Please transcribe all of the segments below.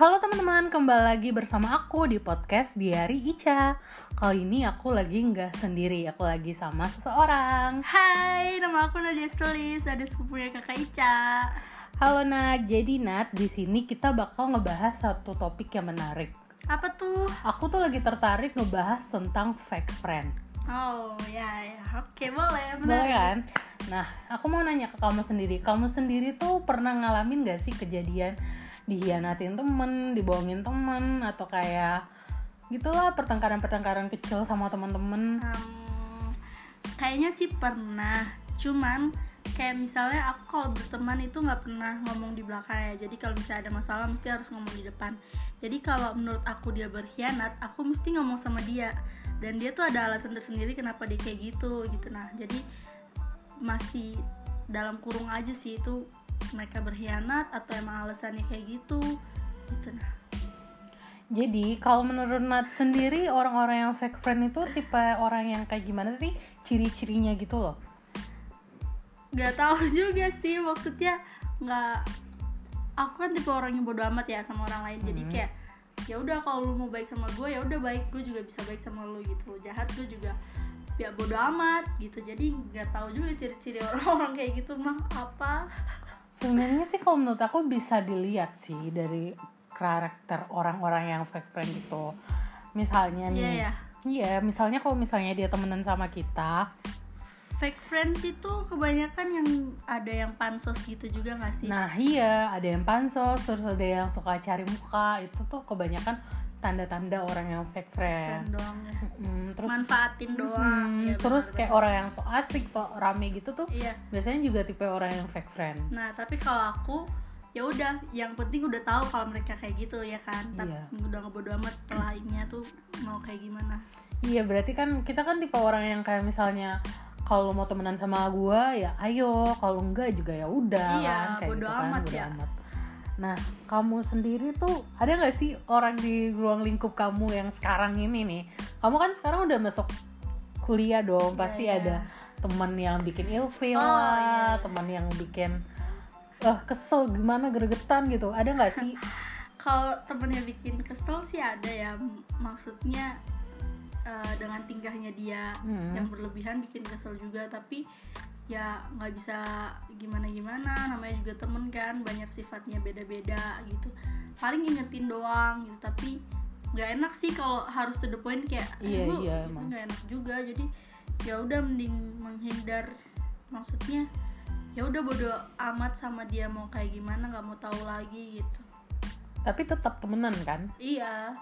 Halo teman-teman, kembali lagi bersama aku di podcast Diari Ica Kali ini aku lagi nggak sendiri, aku lagi sama seseorang Hai, nama aku Nadia Stelis, ada sepupunya kakak Ica. Halo Nat, jadi Nat, di sini kita bakal ngebahas satu topik yang menarik Apa tuh? Aku tuh lagi tertarik ngebahas tentang fake friend Oh ya ya, oke boleh. Boleh menarik. kan? Nah, aku mau nanya ke kamu sendiri Kamu sendiri tuh pernah ngalamin gak sih kejadian dihianatin temen, dibohongin temen Atau kayak gitulah pertengkaran-pertengkaran kecil sama teman-teman Hmm, kayaknya sih pernah, cuman kayak misalnya aku kalau berteman itu nggak pernah ngomong di belakang ya. Jadi kalau misalnya ada masalah mesti harus ngomong di depan. Jadi kalau menurut aku dia berkhianat, aku mesti ngomong sama dia. Dan dia tuh ada alasan tersendiri kenapa dia kayak gitu gitu. Nah jadi masih dalam kurung aja sih itu mereka berkhianat atau emang alasannya kayak gitu gitu nah. Jadi kalau menurut Nat sendiri orang-orang yang fake friend itu tipe orang yang kayak gimana sih? Ciri-cirinya gitu loh? nggak tahu juga sih maksudnya nggak aku kan tipe orang yang bodoh amat ya sama orang lain. Jadi Hmm. kayak ya udah kalau lu mau baik sama gue ya udah baik gue juga bisa baik sama lu gitu lu jahat gue juga ya bodoh amat gitu. Jadi nggak tahu juga ciri-ciri orang-orang kayak gitu mah apa Sebenarnya sih kalau menurut aku bisa dilihat sih dari karakter orang-orang yang fake friend gitu. Misalnya Iya nih, ya iya misalnya kalau misalnya dia temenan sama kita, fake friends itu kebanyakan yang ada yang pansos gitu juga nggak sih? Nah iya ada yang pansos, terus ada yang suka cari muka, itu tuh kebanyakan tanda-tanda orang yang fake friend. Friend doang ya Mm, terus manfaatin doang Hmm, ya, terus benar-benar. kayak orang yang so asik, so rame gitu tuh iya biasanya juga tipe orang yang fake friend. Nah, tapi kalau aku ya udah, yang penting udah tahu kalau mereka kayak gitu ya kan. Tapi Iya. udah ngebodo amat setelah ini tuh mau kayak gimana. Iya berarti kan kita kan tipe orang yang kayak misalnya kalau mau temenan sama gua ya ayo, kalau enggak juga ya udah Iya, kan kayak bodo gitu kan, amat bodo ya. amat. Nah, kamu sendiri tuh ada nggak sih orang di ruang lingkup kamu yang sekarang ini nih? Kamu kan sekarang udah masuk kuliah dong, pasti iya. ada teman yang bikin ilfeel Oh, lah, iya. teman yang bikin eh kesel gimana gregetan gitu. Ada nggak sih? Kalau temennya bikin kesel sih ada ya. Maksudnya eh, dengan tingkahnya dia Hmm. yang berlebihan bikin kesel juga. Tapi ya nggak bisa gimana gimana. Namanya juga temen kan, banyak sifatnya beda-beda gitu. Paling ingetin doang gitu. Tapi nggak enak sih kalau harus to the point kayak Iya, "Eh, lu iya, itu nggak enak juga jadi ya udah mending menghindar maksudnya ya udah bodo amat sama dia mau kayak gimana nggak mau tahu lagi gitu Tapi tetap temenan kan? iya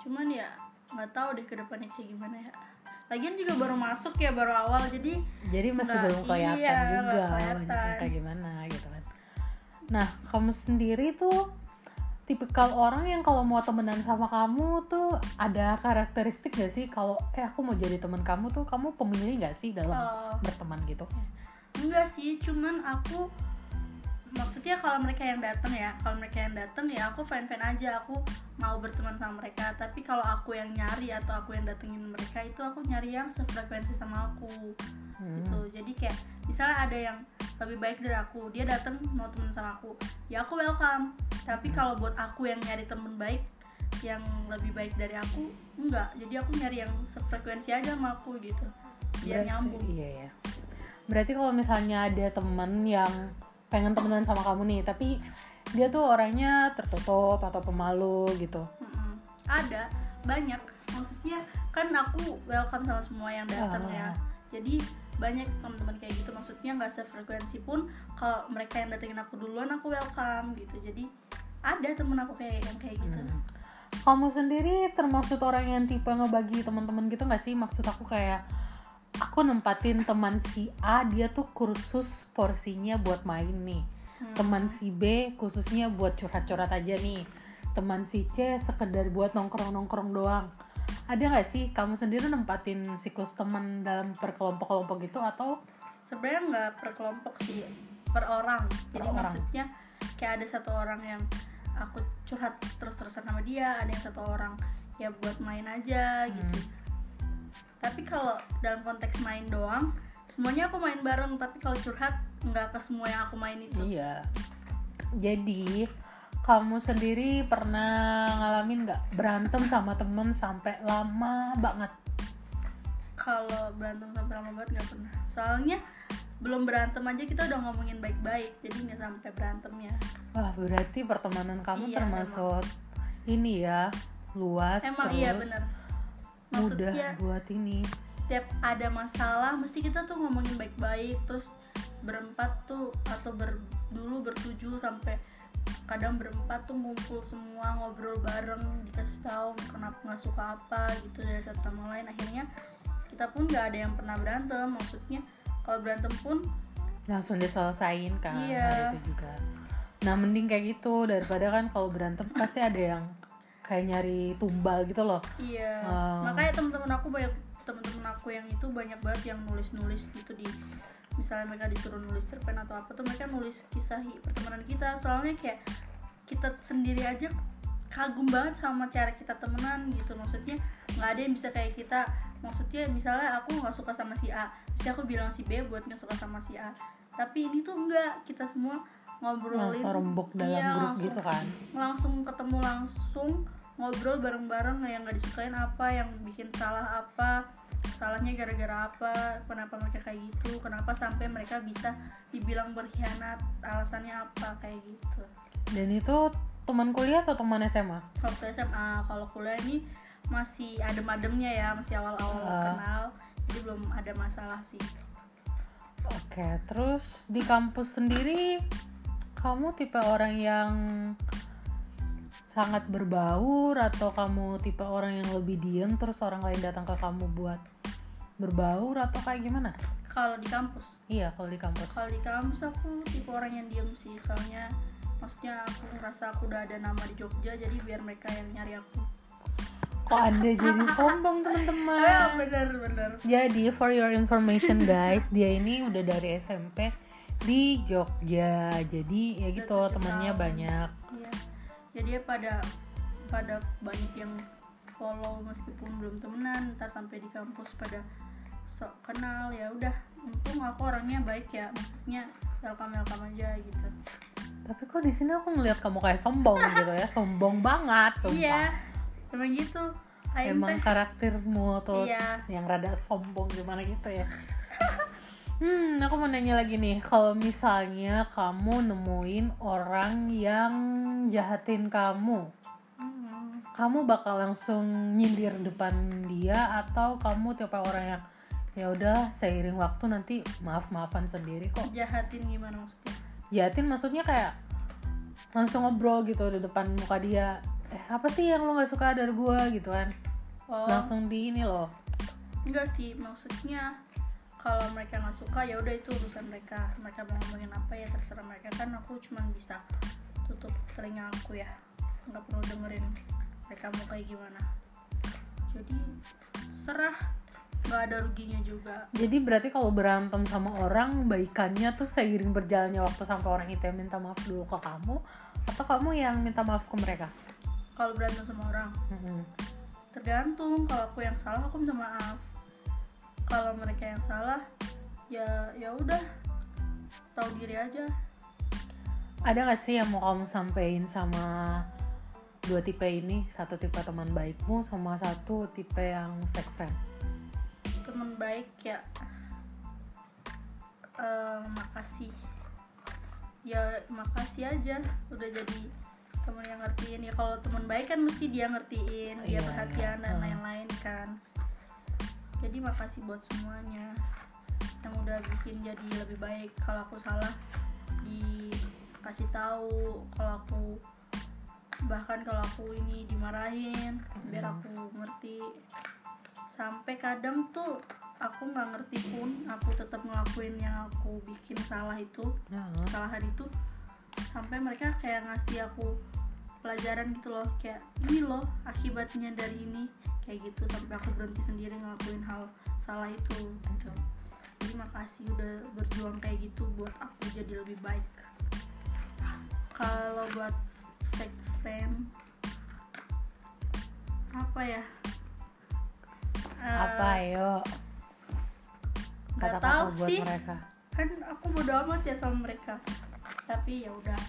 cuman ya nggak tahu deh ke depannya kayak gimana ya lagian juga baru masuk ya baru awal jadi jadi masih Nggak, belum kelihatan iya, juga kelihatan. kayak gimana gitu kan. Nah kamu sendiri tuh tipikal orang yang kalau mau temenan sama kamu tuh ada karakteristik gak sih? Kalau eh aku mau jadi teman kamu tuh kamu pemilih gak sih dalam eh, berteman gitu? Enggak sih cuman aku maksudnya kalau mereka yang datang ya kalau mereka yang datang ya aku fine fine aja aku mau berteman sama mereka. Tapi kalau aku yang nyari atau aku yang datengin mereka itu aku nyari yang sefrekuensi sama aku. Hmm. gitu. Jadi kayak misalnya ada yang lebih baik dari aku dia datang mau temen sama aku ya aku welcome. Tapi kalau buat aku yang nyari temen baik yang lebih baik dari aku enggak. Jadi aku nyari yang sefrekuensi aja sama aku gitu. Biar Berarti- nyambung. iya ya. Berarti kalau misalnya ada temen yang pengen temenan sama kamu nih tapi dia tuh orangnya tertutup atau pemalu gitu Mm-mm. ada banyak maksudnya kan aku welcome sama semua yang datang Ah. ya jadi banyak teman-teman kayak gitu maksudnya nggak sefrekuensi pun kalau mereka yang datengin aku duluan aku welcome gitu jadi ada temen aku kayak yang kayak gitu Hmm. Kamu sendiri termasuk orang yang tipe ngebagi teman-teman gitu nggak sih? Maksud aku kayak aku nempatin teman si A dia tuh kursus porsinya buat main nih. Hmm. Teman si B khususnya buat curhat-curhat aja nih. Teman si C sekedar buat nongkrong-nongkrong doang. Ada nggak sih kamu sendiri nempatin siklus teman dalam perkelompok-kelompok gitu atau sebenarnya nggak per kelompok sih per orang jadi Per orang. maksudnya kayak ada satu orang yang aku curhat terus-terusan sama dia ada yang satu orang ya buat main aja gitu tapi kalau dalam konteks main doang semuanya aku main bareng tapi kalau curhat nggak ke semua yang aku main itu. Iya. Jadi kamu sendiri pernah ngalamin nggak berantem sama temen sampai lama banget? Kalau berantem sampai lama banget nggak pernah. Soalnya belum berantem aja kita udah ngomongin baik-baik jadi nggak sampai berantemnya wah berarti pertemanan kamu Iya, termasuk ini ya luas emang terus iya bener mudah maksudnya buat ini. setiap ada masalah mesti kita tuh ngomongin baik-baik terus berempat tuh atau ber, dulu bertujuh sampai kadang berempat tuh ngumpul semua ngobrol bareng dikasih tahu kenapa nggak suka apa gitu dari satu sama lain. Akhirnya kita pun nggak ada yang pernah berantem maksudnya kalau berantem pun langsung diselesain kan Iya. itu juga. Nah mending kayak gitu daripada kan kalau berantem pasti ada yang kayak nyari tumbal gitu loh. Iya. Oh. makanya temen-temen aku banyak temen-temen aku yang itu banyak banget yang nulis-nulis gitu di misalnya mereka disuruh nulis cerpen atau apa tuh mereka nulis kisah pertemanan kita. Soalnya kayak kita sendiri aja kagum banget sama cara kita temenan gitu. Maksudnya nggak ada yang bisa kayak kita. Maksudnya misalnya aku nggak suka sama si A bisa aku bilang si B buat nggak suka sama si A. Tapi ini tuh enggak kita semua ngobrolin. Rembuk dalam Iya, grup langsung- gitu kan? langsung ketemu langsung ngobrol bareng-bareng yang nggak disukain apa yang bikin salah apa salahnya gara-gara apa kenapa mereka kayak gitu kenapa sampai mereka bisa dibilang berkhianat alasannya apa kayak gitu. Dan itu teman kuliah atau teman SMA waktu SMA kalau kuliah ini masih adem-ademnya ya masih awal-awal Ah. kenal jadi belum ada masalah sih. Oke, terus di kampus sendiri kamu tipe orang yang sangat berbaur atau kamu tipe orang yang lebih diem terus orang lain datang ke kamu buat berbaur atau kayak gimana? kalau di kampus Iya, kalau di kampus. kalau di kampus aku tipe orang yang diem sih soalnya maksudnya aku ngerasa aku udah ada nama di Jogja jadi biar mereka yang nyari aku Kok Anda jadi sombong, ya teman-teman? bener bener Jadi for your information guys, dia ini udah dari SMP di Jogja. Jadi ya gitu, temannya banyak. iya jadi ya pada pada banyak yang follow meskipun belum temenan ntar sampai di kampus pada sok kenal ya udah untung aku orangnya baik ya maksudnya welcome welcome aja gitu Tapi kok di sini aku ngeliat kamu kayak sombong gitu ya, sombong banget, sumpah. iya emang gitu Ayam Emang teh karaktermu tuh Iya. yang rada sombong gimana gitu ya. Hmm, aku mau nanya lagi nih, kalau misalnya kamu nemuin orang yang jahatin kamu, Hmm, kamu bakal langsung nyindir depan dia atau kamu tipe orang yang ya udah seiring waktu nanti maaf maafan sendiri kok. Jahatin gimana maksudnya? Jahatin maksudnya kayak langsung ngobrol gitu di depan muka dia. Eh apa sih yang lo nggak suka dari gua? Gitu kan. Oh. Langsung di ini loh. Enggak sih maksudnya kalau mereka nggak suka ya udah itu urusan mereka. Mereka mau ngomongin apa ya terserah mereka. Kan aku cuman bisa tutup telinga aku ya. Nggak perlu dengerin mereka mau kayak gimana. Jadi serah nggak ada ruginya juga. Jadi berarti kalau berantem sama orang baikannya tuh seiring berjalannya waktu sampai orang itu yang minta maaf dulu ke kamu atau kamu yang minta maaf ke mereka? Kalau berantem sama orang? Mm-mm. tergantung. Kalau aku yang salah aku minta maaf kalau mereka yang salah ya ya udah tahu diri aja. Ada gak sih yang mau kamu sampein sama dua tipe ini? Satu tipe teman baikmu sama satu tipe yang fake friend? Teman baik ya eh, makasih. Ya makasih aja. Udah jadi teman yang ngertiin. Ya kalau teman baik kan mesti dia ngertiin dia Iya, perhatian iya. dan lain-lain kan jadi makasih buat semuanya yang udah bikin jadi lebih baik. Kalau aku salah dikasih tahu kalau aku bahkan kalau aku ini dimarahin biar Hmm. aku ngerti. Sampai kadang tuh aku nggak ngerti pun aku tetap ngelakuin yang aku bikin salah itu Nah, kesalahan itu. Sampai mereka kayak ngasih aku pelajaran gitu loh. Kayak ini loh akibatnya dari ini. Kayak gitu sampai aku berhenti sendiri ngelakuin hal salah itu gitu. Jadi makasih udah berjuang kayak gitu buat aku jadi lebih baik. Kalau buat fake friend apa ya? Eh, apa ayo? nggak kata-kata buat sih. mereka. Kan aku bodo amat ya sama mereka. Tapi ya udah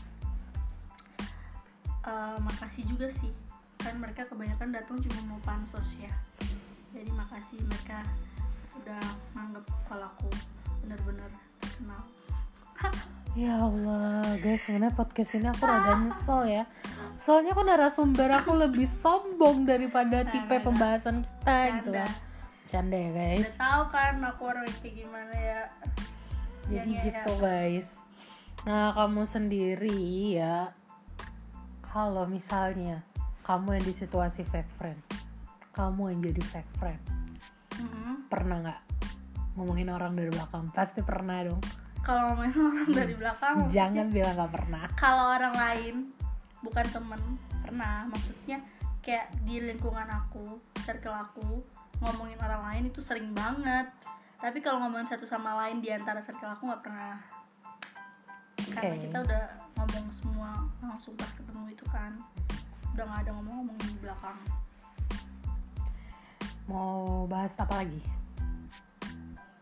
eh, makasih juga sih kan mereka kebanyakan datang cuma mau pansos ya jadi makasih mereka udah nganggep kalau aku bener-bener terkenal Ya Allah, guys, sebenarnya podcast ini aku rada nyesel ya. Soalnya aku narasumber aku lebih sombong daripada Nah, tipe nah, nah. pembahasan kita gitu Canda. kan. Canda ya, udah guys. tahu kan aku orang kayak gimana ya Jadi Ya, ya, gitu, ya. guys. Nah, kamu sendiri ya kalau misalnya kamu yang di situasi fake friend, kamu yang jadi fake friend, Mm-mm. pernah nggak ngomongin orang dari belakang? Pasti pernah dong. kalau main orang dari belakang Jangan bilang nggak pernah. kalau orang lain bukan temen pernah maksudnya kayak di lingkungan aku circle aku ngomongin orang lain itu sering banget tapi kalau ngomongin satu sama lain di antara circle aku nggak pernah karena Oke. kita udah ngomong semua langsung pas ketemu itu kan udah nggak ada ngomong-ngomongin di belakang Mau bahas apa lagi?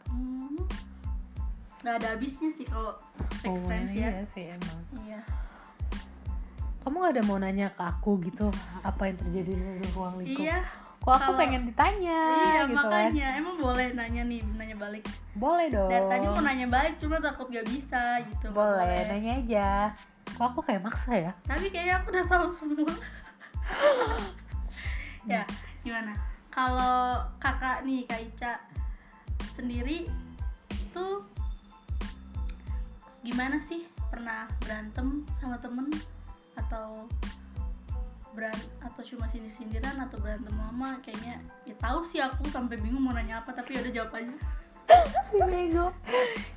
hmm. nggak ada habisnya sih kalau Oh, friends ya iya sih emang. iya Kamu gak ada mau nanya ke aku gitu apa yang terjadi di ruang lingkup? iya Kok aku kalau- pengen ditanya iya gitu kan? makanya emang boleh nanya nih nanya balik Boleh dong. dari tadi mau nanya balik cuma takut gak bisa gitu Boleh, nanya aja. Kok aku kayak maksa ya? tapi kayaknya aku udah tahu semua ya gimana kalau kakak nih kak Ica sendiri tuh gimana sih pernah berantem sama temen atau beran atau cuma sindir-sindiran atau berantem lama kayaknya ya tahu sih aku sampai bingung mau nanya apa tapi ya udah jawab aja Bego.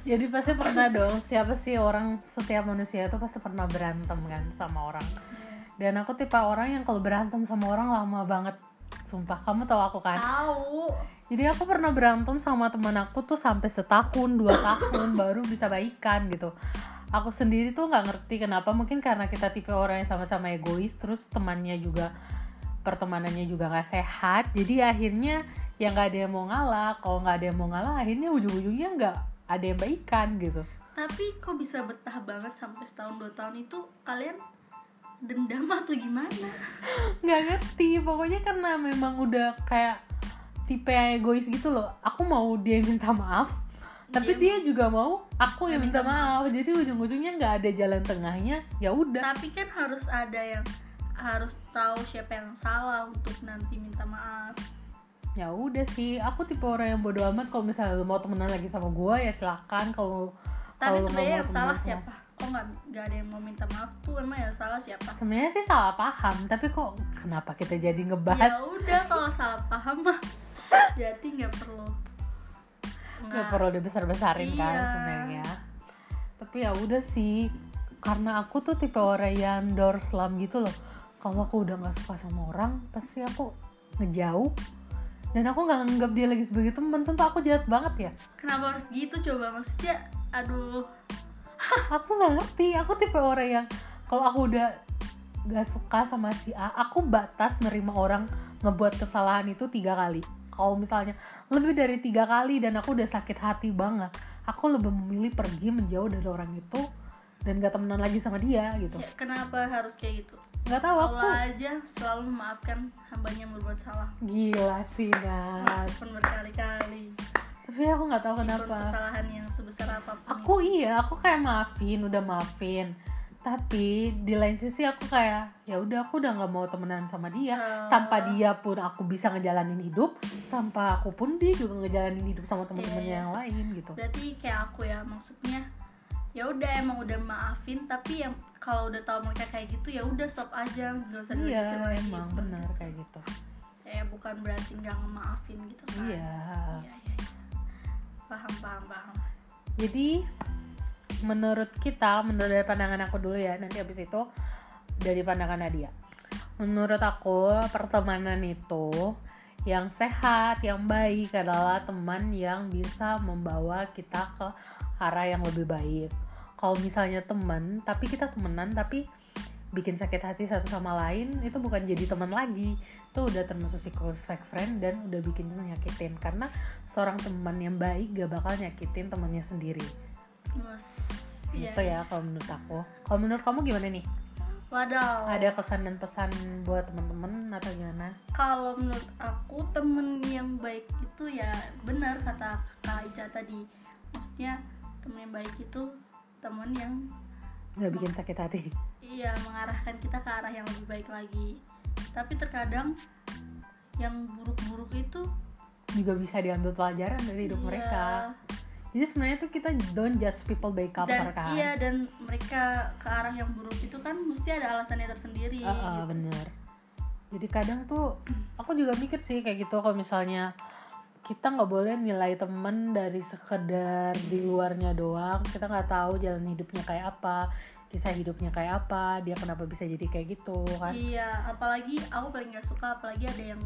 Jadi pasti pernah dong. Siapa sih orang setiap manusia itu pasti pernah berantem kan sama orang. Dan aku tipe orang yang kalau berantem sama orang lama banget. Sumpah, kamu tahu aku kan? tahu Jadi aku pernah berantem sama teman aku tuh sampai setahun, dua tahun baru bisa baikan gitu. Aku sendiri tuh nggak ngerti kenapa, mungkin karena kita tipe orang yang sama-sama egois, terus temannya juga pertemanannya juga nggak sehat. Jadi akhirnya ya nggak ada yang mau ngalah. Kalau nggak ada yang mau ngalah, akhirnya ujung-ujungnya nggak ada yang baikan gitu. tapi kok bisa betah banget sampai setahun dua tahun itu kalian dendam atau gimana nggak ngerti pokoknya karena memang udah kayak tipe yang egois gitu loh aku mau dia yang minta maaf tapi Dia dia juga mau aku yang Yang minta minta maaf. Jadi ujung-ujungnya nggak ada jalan tengahnya ya udah. Tapi kan harus ada yang harus tahu siapa yang salah untuk nanti minta maaf. Ya udah sih aku tipe orang yang bodo amat. Kalau misalnya lu mau temenan lagi sama gua ya silakan. Kalau tapi sebenarnya yang salah sama- siapa? kok nggak nggak ada yang mau minta maaf tuh? Emang yang salah siapa? Sebenarnya sih salah paham. Tapi kok kenapa kita jadi ngebahas? Ya udah kalau salah paham mah berarti nggak perlu nggak perlu dibesar-besarin kan Iya. sebenarnya. Tapi ya udah sih karena aku tuh tipe orang yang door slam gitu loh. Kalau aku udah nggak suka sama orang pasti aku ngejauh. Dan aku nggak nganggap dia lagi sebagai teman. Sumpah aku jahat banget ya. Kenapa harus gitu coba? Maksudnya aduh. Aku nggak ngerti. Aku tipe orang yang kalau aku udah gak suka sama si A aku batas nerima orang ngebuat kesalahan itu tiga kali kalau misalnya lebih dari tiga kali dan aku udah sakit hati banget aku lebih memilih pergi menjauh dari orang itu dan gak temenan lagi sama dia gitu. Ya, kenapa harus kayak gitu? Nggak tahu aku Allah aja selalu memaafkan hambanya yang berbuat salah. Gila sih Nat meskipun berkali-kali. Tapi aku nggak tahu meskipun kenapa. kesalahan yang sebesar apa pun aku iya aku kayak maafin udah maafin tapi di lain sisi aku kayak ya udah aku udah nggak mau temenan sama dia Oh. tanpa dia pun aku bisa ngejalanin hidup tanpa aku pun dia juga ngejalanin hidup sama temen-temennya Iya, iya. yang lain gitu berarti kayak aku ya maksudnya ya udah emang udah maafin tapi yang kalau udah tahu mereka kayak gitu ya udah stop aja nggak usah iya lagi emang gitu. benar kayak gitu kayak bukan berarti nggak ngemaafin gitu kan iya iya iya iya. paham paham paham jadi menurut kita menurut dari pandangan aku dulu ya nanti habis itu dari pandangan Nadia. Menurut aku pertemanan itu yang sehat yang baik adalah teman yang bisa membawa kita ke arah yang lebih baik. Kalau misalnya teman tapi kita temenan tapi bikin sakit hati satu sama lain itu bukan jadi teman lagi. Itu udah termasuk siklus fake friend dan udah bikin nyakitin. Karena seorang teman yang baik gak bakal nyakitin temannya sendiri Mas, iya, gitu ya kalau menurut aku. Kalau menurut kamu gimana nih? Wadaw. ada kesan dan pesan buat teman-teman atau gimana? Kalau menurut aku temen yang baik itu ya benar kata Kak Ica tadi. Maksudnya temen yang baik itu temen yang nggak bikin sakit hati. Iya mengarahkan kita ke arah yang lebih baik lagi. Tapi terkadang yang buruk-buruk itu juga bisa diambil pelajaran dari hidup iya, mereka jadi sebenarnya tuh kita don't judge people by cover dan kan iya dan mereka ke arah yang buruk itu kan mesti ada alasannya tersendiri. Ah, ah, gitu. bener jadi kadang tuh aku juga mikir sih kayak gitu kalau misalnya kita nggak boleh nilai temen dari sekedar di luarnya doang kita nggak tahu jalan hidupnya kayak apa kisah hidupnya kayak apa dia kenapa bisa jadi kayak gitu kan Iya, apalagi aku paling gak suka apalagi ada yang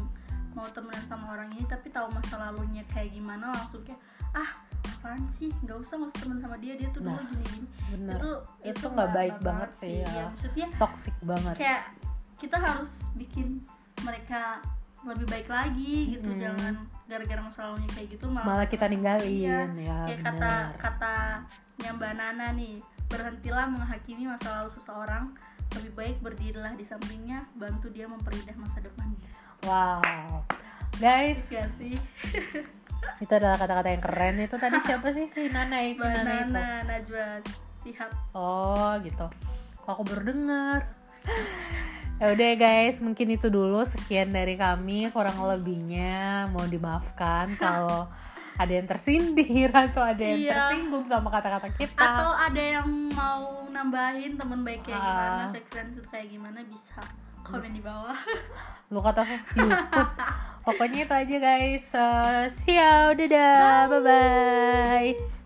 mau temenan sama orang ini tapi tahu masa lalunya kayak gimana langsung kayak ah apaan sih? Nggak usah nggak usah temen sama dia. Dia tuh dulu Nah, gini gini bener itu Itu nggak baik banget sih, ya. ya. maksudnya toxic banget. kayak kita harus bikin mereka lebih baik lagi gitu. Mm-mm. jangan gara-gara masa lalunya kayak gitu malah, malah kita ninggalin. Iya, ya kayak kata bener kata Mbak Nana nih berhentilah menghakimi masa lalu seseorang. Lebih baik berdirilah di sampingnya bantu dia memperindah masa depannya. Wow. Guys. Gak sih itu adalah kata-kata yang keren itu tadi siapa sih si Nana ya si Nana itu Nana Najwa Sihab Oh gitu. Kok aku baru dengar. ya udah guys, mungkin itu dulu sekian dari kami. Kurang lebihnya mau dimaafkan kalau ada yang tersindir atau ada yang Iya. tersinggung sama kata-kata kita. atau ada yang mau nambahin teman baik kayak Ah. gimana fake friends itu kayak gimana bisa komen di bawah Lu kata aku YouTube. Pokoknya itu aja guys. Uh, see you, dadah, bye bye.